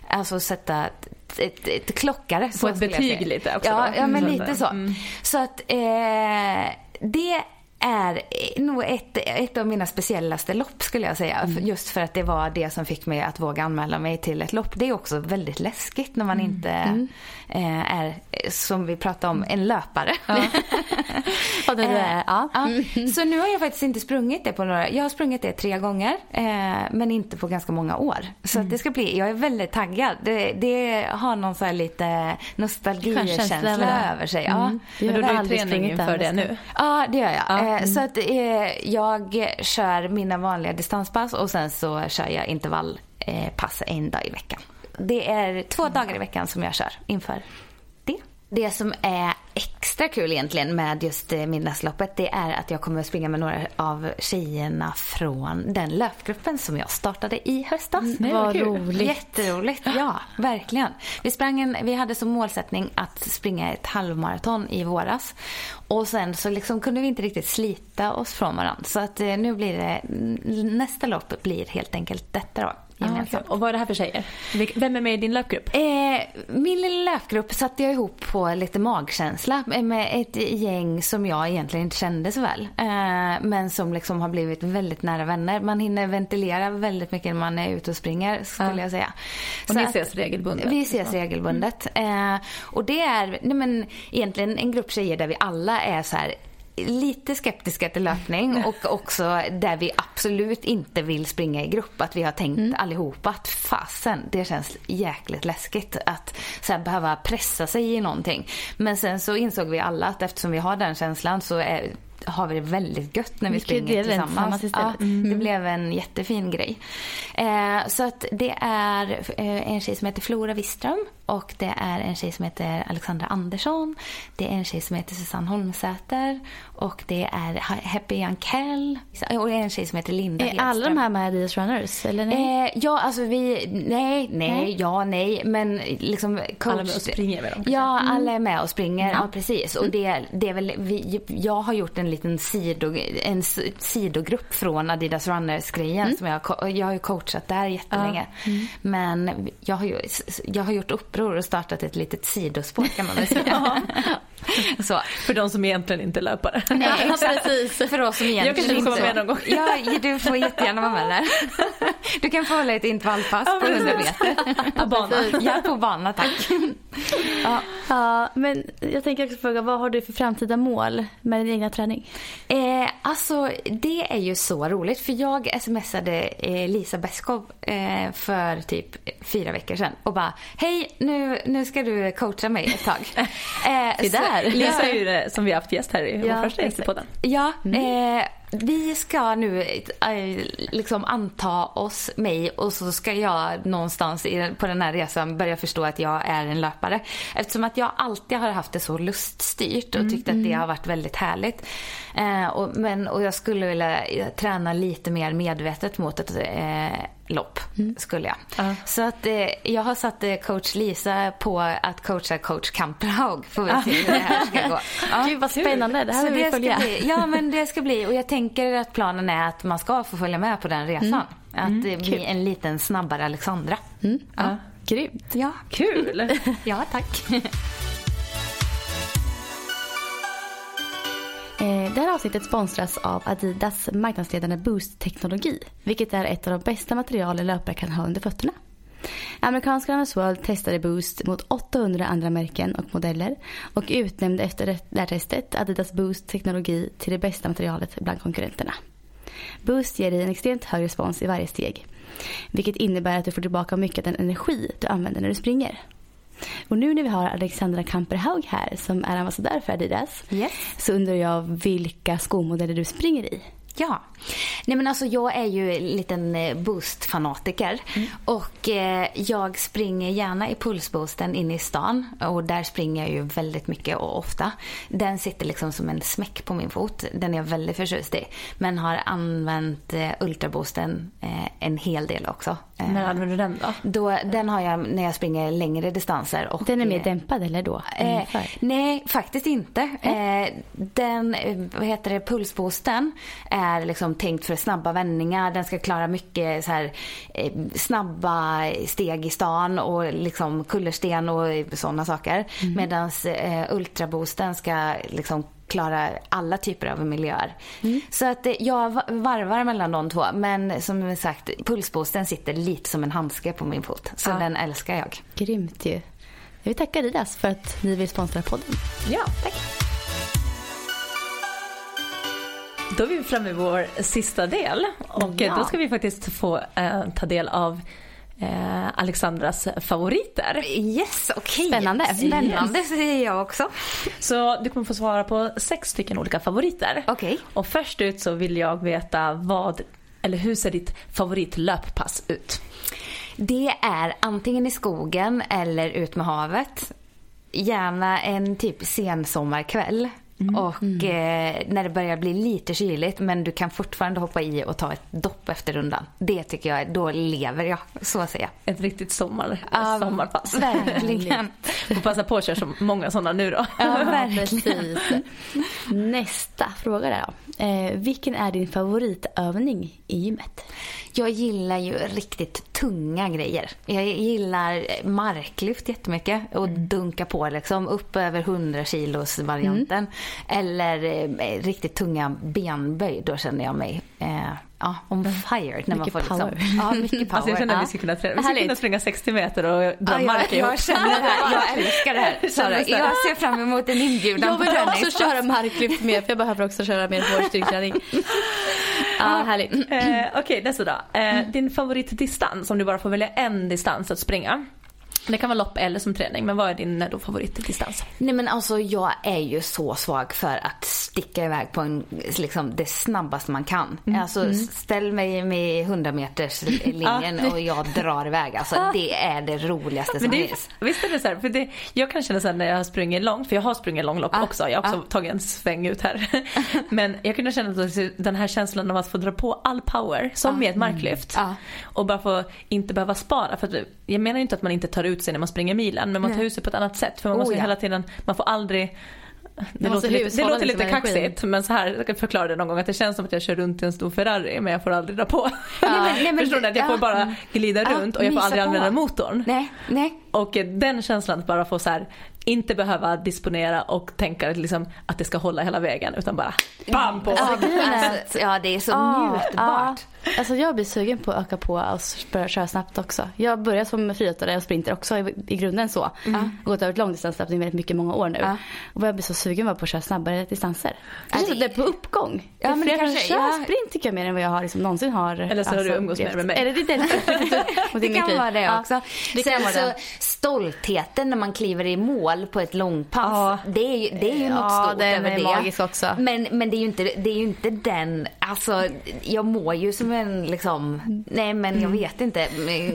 Alltså sätta ett, ett, ett klockare. Få ett betyg lite också Ja, ja men lite så. Mm. Så att eh, det är nog ett, ett av mina speciellaste lopp skulle jag säga. Mm. Just för att det var det som fick mig att våga anmäla mig till ett lopp. Det är också väldigt läskigt när man mm. inte mm. Eh, är, som vi pratade om, en löpare. Ja. det är, eh, ja. ja. Mm. Så nu har jag faktiskt inte sprungit det på några, jag har sprungit det tre gånger eh, men inte på ganska många år. Så mm. det ska bli, jag är väldigt taggad. Det, det har någon så här lite nostalgikänsla över sig. Ja. Mm. Men du har träning inför det nu? Ja det gör jag. Ja. Eh, så att eh, jag kör mina vanliga distanspass och sen så kör jag intervallpass en dag i veckan. Det är två dagar i veckan som jag kör inför det. Som är extra kul egentligen med just eh, Midnattsloppet det är att jag kommer att springa med några av tjejerna från den löpgruppen som jag startade i höstas. Mm, Vad roligt. Jätteroligt. Ja, verkligen. Vi, sprang en, vi hade som målsättning att springa ett halvmaraton i våras. Och sen så liksom kunde vi inte riktigt slita oss från varandra. Så att eh, nu blir det, nästa lopp blir helt enkelt detta då gemensamt. Ah, och vad är det här för tjejer? Vem är med i din löpgrupp? Eh, min lilla löpgrupp satte jag ihop på lite magkänsla med ett gäng som jag egentligen inte kände så väl. Eh, men som liksom har blivit väldigt nära vänner. Man hinner ventilera väldigt mycket när man är ute och springer skulle ah. jag säga. Och så ni ses regelbundet? Vi ses regelbundet. Mm. Eh, och det är nej men, egentligen en grupp tjejer där vi alla är så här lite skeptiska till löpning och också där vi absolut inte vill springa i grupp. Att vi har tänkt mm. allihopa att fasen, det känns jäkligt läskigt att så behöva pressa sig i någonting. Men sen så insåg vi alla att eftersom vi har den känslan så är har vi det väldigt gött när vi Mycket springer tillsammans. Ja, mm. Det blev en jättefin grej. Eh, så att det är eh, en tjej som heter Flora Wiström och det är en tjej som heter Alexandra Andersson. Det är en tjej som heter Susanne Holmsäter och det är Happy Jankell och det är en tjej som heter Linda Är Hedström. alla de här med Adidas Runners? Eller nej? Eh, ja, alltså vi... Nej, nej, Nej. ja, nej. Men liksom coach... Alla med och springer med dem? Ja, Mm. alla är med och springer. Ja, precis. Och det, det är väl... Vi, jag har gjort en liten sido, en sidogrupp från Adidas Runners-grejen. Mm. Som jag, jag har ju coachat där jättelänge. Men jag har, ju, jag har gjort uppror och startat ett litet sidospår kan man väl säga. Så. För de som egentligen inte är löpare. Nej, Ja, precis. För oss som egentligen Jag kanske får inte- med någon gång. Ja, du får jättegärna vara med där. Du kan få hålla ett intervallpass Ja, på precis. 100 meter. På banan. Ja, på bana tack. Ja. Ja, men jag tänker också fråga, vad har du för framtida mål med din egna träning? Eh, alltså, det är ju så roligt för jag smsade eh, Lisa Beskow eh, för typ fyra veckor sedan och bara Hej, nu, nu ska du coacha mig ett tag. Eh, Se där. Lisa är ju det som vi har haft gäst här i vår Ja, första gäst i podden. Ja, eh, vi ska nu eh, liksom anta oss, mig och så ska jag någonstans i, på den här resan börja förstå att jag är en löpare. Eftersom att jag alltid har haft det så luststyrt och tyckt att det har varit väldigt härligt. Eh, och, men, och jag skulle vilja eh, träna lite mer medvetet mot ett lopp. Skulle jag. Ja. Så att eh, jag har satt eh, coach Lisa på att coacha coach Kamperhaug. Får vi se hur det här ska gå. Ja. Gud vad spännande, det här Så vill vi följa. Bli, ja men det ska bli och jag tänker att planen är att man ska få följa med på den resan. Att det blir en liten snabbare Alexandra. Ja. Grymt. Ja. Kul! ja, tack. Eh, det här avsnittet sponsras av Adidas marknadsledande Boost-teknologi. Vilket är ett av de bästa material en löpare kan ha under fötterna. Amerikanska Runners World testade Boost mot 800 andra märken och modeller och utnämnde efter det här testet Adidas Boost-teknologi till det bästa materialet bland konkurrenterna. Boost ger dig en extremt hög respons i varje steg. Vilket innebär att du får tillbaka mycket av den energi du använder när du springer. Och nu när vi har Alexandra Kamperhaug här som är ambassadör för Adidas Yes. så undrar jag vilka skomodeller du springer i. Ja. Nej men alltså jag är ju en liten eh, boost-fanatiker. Och eh, jag springer gärna i pulsboosten inne i stan. Och där springer jag ju väldigt mycket och ofta. Den sitter liksom som en smäck på min fot. Den är jag väldigt förtjust i. Men har använt eh, ultraboosten eh, en hel del också. Eh, När använder du den då? då, den har jag när jag springer längre distanser. Och, Den är mer eh, dämpad eller då? Eh, nej, faktiskt inte. Eh, den, eh, vad heter det, pulsboosten är liksom tänkt för snabba vändningar. Den ska klara mycket så här, eh, snabba steg i stan och liksom kullersten och sådana saker. Mm. Medan ultraboosten ska liksom klara alla typer av miljöer. Mm. Så att eh, jag va- varvar mellan de två. Men som sagt, pulsboosten sitter lite som en handske på min fot. Så Ja. den älskar jag. Grymt ju. Jag vill tacka Adidas för att ni vill sponsra podden. Ja, tack. Då är vi framme vid vår sista del och eh, Ja. då ska vi faktiskt få eh, ta del av eh, Alexandras favoriter. Yes, okej. Spännande. Spännande säger jag också. Så du kommer få svara på sex stycken olika favoriter. Okej. Och först ut så vill jag veta vad, eller hur ser ditt favoritlöppass ut? Det är antingen i skogen eller ut med havet. Gärna en typ sensommarkväll. Och eh, när det börjar bli lite kyligt men du kan fortfarande hoppa i och ta ett dopp efter rundan. Det tycker jag, då lever jag. Så säger jag. Ett riktigt sommar, Ja, sommarpass. Verkligen. Får passa på att köra så många sådana nu då. Ja, verkligen. Precis. Nästa fråga där då. Eh, vilken är din favoritövning i gymmet? Jag gillar ju riktigt tunga grejer. Jag gillar marklyft jättemycket och dunka på liksom upp över 100 kilos varianten. Eller eh, riktigt tunga benböj, då känner jag mig eh, ja, on fire. När man Mycket får, power. Liksom, ja, mycket power. Alltså jag känner att ja. vi skulle kunna träna. Vi skulle kunna springa 60 meter och dra Ja, jag, mark ihop. jag känner det här. Jag älskar det här. Sara. Jag ser fram emot en inbjudan Jag vill också köra marklyft med för jag behöver också köra mer hård styrketräning. Ja, härligt. Eh, Okej, nästa då. Eh, din favoritdistans, om du bara får välja en distans att springa. Det kan vara lopp eller som träning, men vad är din då favoritdistans? Nej men alltså jag är ju så svag för att sticka iväg på en, liksom det snabbaste man kan. Mm. Alltså mm. ställ mig med 100 meters linjen och jag drar iväg. Alltså det är det roligaste som finns. Visst är det så här, för det, jag kan känna så här när jag har sprungit långt, för jag har sprungit långlopp ah, också. Jag har också ah. tagit en sväng ut här. men jag kunde känna den här känslan av att få dra på all power, som ah. med ett marklyft. Mm. Och bara få inte behöva spara. För jag menar inte att man inte tar ut sig när man springer milen, men man tar ut sig på ett annat sätt. För man måste oh, ja. hela tiden, man får aldrig det låter, lite, det låter lite kaxigt men så här, jag kan förklara det någon gång att det känns som att jag kör runt i en stor Ferrari men jag får aldrig dra på. Ja. nej, men, Förstår du? Att jag får bara glida runt och jag får aldrig använda motorn. Nej, nej. Och den känslan att bara få så här, inte behöva disponera och tänka liksom, att det ska hålla hela vägen utan bara bam på. Alltså, ja det är så njutbart. Alltså jag blir sugen på att öka på och börja köra snabbt också. Jag började som friidrottare och sprinter också i, i grunden så. Mm. Gått över långdistanslöpning väldigt mycket många år nu. Mm. Och jag blir så sugen på att köra snabbare distanser. Det känns det är på uppgång. Ja, men jag kanske kör ja. sprint tycker jag mer än vad jag har, liksom, någonsin har. Eller så alltså, har du umgås mer med mig. Eller det, det, det kan vara det också. Det Sen så stoltheten när man kliver i mål på ett långpass. Ja. Det är ju, det är ju något stort det över det. Magisk också. Men, men det är ju inte, det är ju inte den, alltså jag mår ju som en liksom, nej men jag mm. vet inte,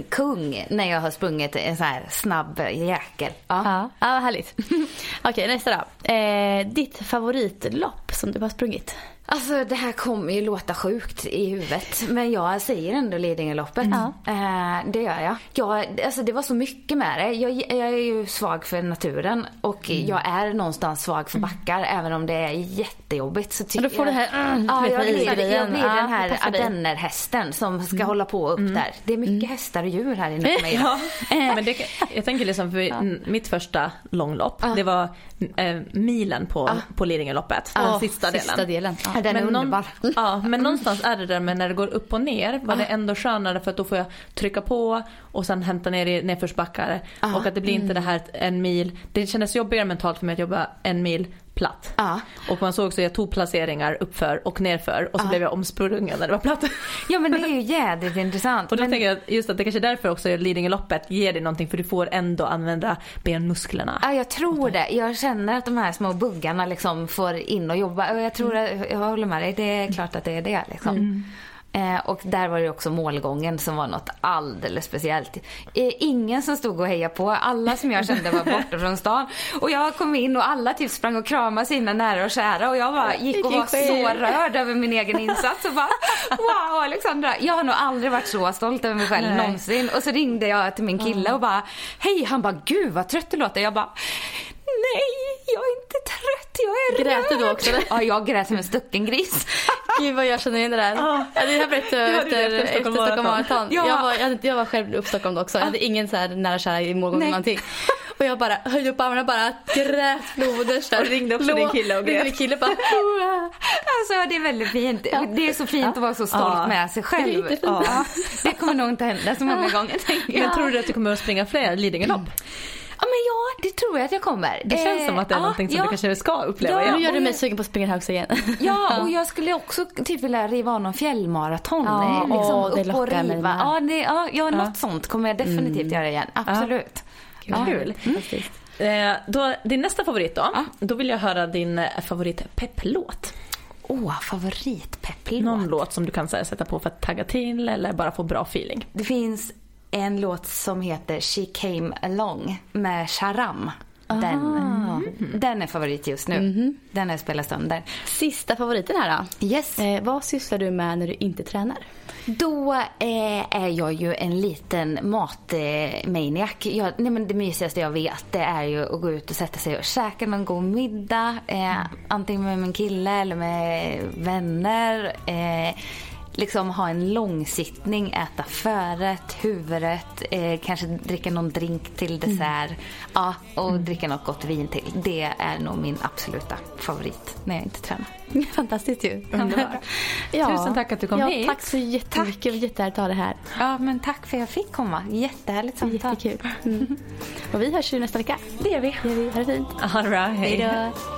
kung när jag har sprungit en så här snabb jäkel. Ja, ja, ja härligt. Okej nästa då. Eh, ditt favoritlopp som du har sprungit? Alltså det här kommer ju låta sjukt i huvudet men jag säger ändå Lidingöloppet. Mm. Eh, det gör jag. jag. Alltså det var så mycket med det. Jag, jag är ju svag för naturen och mm. jag är någonstans svag för backar mm. även om det är jättejobbigt. Så men då får jag, du här mm, ja, jag, blir, jag blir den här ardennerhästen som ska mm. hålla på upp mm. där. Det är mycket mm. hästar och djur här inne på mig. ja. men det, jag tänker liksom för ja. mitt första långlopp det var eh, milen på, på Lidingöloppet. Den sista delen. Sista delen. Den men är underbar. Någon, ja, men någonstans är det där med när det går upp och ner var det ändå skönare för att då får jag trycka på och sen hämta ner i nedförsbackar. Ah, och att det blir inte det här en mil. Det kändes jobbigare mentalt för mig att jobba en mil platt. Ah. Och man såg också jag tog placeringar uppför och nerför och så ah. blev jag omsprungen när det var platt. Ja men det är ju jädrigt intressant. Och då men... tänker jag just att det kanske är därför också Lidingöloppet ger dig någonting för du får ändå använda benmusklerna. Ja jag tror det. Jag känner att de här små buggarna liksom får in och jobba. Jag tror mm. att, jag håller med dig. Det är klart att det är det liksom. Mm. Eh, och där var det också målgången som var något alldeles speciellt. Eh, ingen som stod och hejade på. Alla som jag kände var borta från stan. Och jag kom in och alla typ sprang och kramade sina nära och kära. Och jag bara gick och var så rörd över min egen insats. Och bara wow Alexandra. Jag har nog aldrig varit så stolt över mig själv Nej. någonsin. Och så ringde jag till min kille och bara hej. Han bara gud vad trött du låter. Jag bara nej, jag är inte trött, jag är Grät du då också? Ja, jag grät som en stucken gris. Gud vad jag känner igen det där. Ja. det här berättade jag efter, efter Stockholm Marathon. Ja. Jag, var, jag, jag var själv upp Stockholm också. Jag hade ingen så här nära kära i målgång eller någonting. Och jag bara höjde upp armarna bara grät floders. Och ringde också din kille och grät. Min kille bara, alltså det är väldigt fint. Ja. Det är så fint att vara så stolt ja. med sig själv. Det, det kommer nog inte hända så många gånger. Men tror du att du kommer att springa fler Lidingölopp? Ja men ja, det tror jag att jag kommer. Det känns som att det är eh, någonting som ja. du kanske ska uppleva. Ja, nu gör du mig sugen på att springa här också igen. Ja, och jag skulle också typ vilja riva av någon fjällmaraton. Ja, liksom, åh, det lockar mig med. Ja, det, ja, ja, något sånt kommer jag definitivt mm. göra igen. Absolut. Ja. Kul. Mm. Eh, då, din nästa favorit då. Ja. Då vill jag höra din eh, favorit pepplåt. Åh, oh, favoritpepplåt. Någon låt som du kan här, sätta på för att tagga till eller bara få bra feeling. Det finns en låt som heter She came along med Sharam. Den, ah. den är favorit just nu. Mm. Den har jag spelat sönder. Sista favoriten här då. Yes. Eh, vad sysslar du med när du inte tränar? Då eh, är jag ju en liten matmaniac. Jag, nej men det mysigaste jag vet det är ju att gå ut och sätta sig och käka någon god middag. Eh, antingen med min kille eller med vänner. Eh, liksom ha en långsittning, äta förrätt, huvudrätt, eh, kanske dricka någon drink till dessert. Mm. Ja, och mm. dricka något gott vin till. Det är nog min absoluta favorit när jag inte tränar. Fantastiskt ju. Underbart. ja. Tusen tack att du kom ja, hit. Tack så jättemycket. Jättehärligt att ha det här. Ja, men tack för att jag fick komma. Jättehärligt samtal. Jättekul. Mm. Och vi hörs ju nästa vecka. Det gör vi. Det gör vi. Ha det fint. All right. Hej då.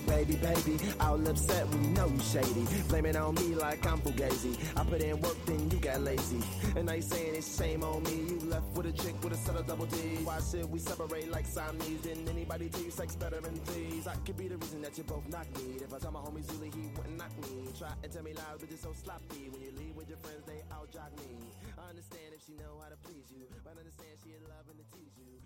Baby, baby. All upset, we know you shady. Blame it on me like I'm fugazi. I put in work, then you got lazy. And I saying it's shame on me. You left with a chick with a set of double D. Why should we separate like Siamese? Didn't anybody tell you sex better than these? I could be the reason that you both knock me. If I tell my homie Zulu, he wouldn't knock me. Try and tell me lies, but you're so sloppy. When you leave with your friends, they all jog me. I understand if she know how to please you, but I understand she in love and to tease you.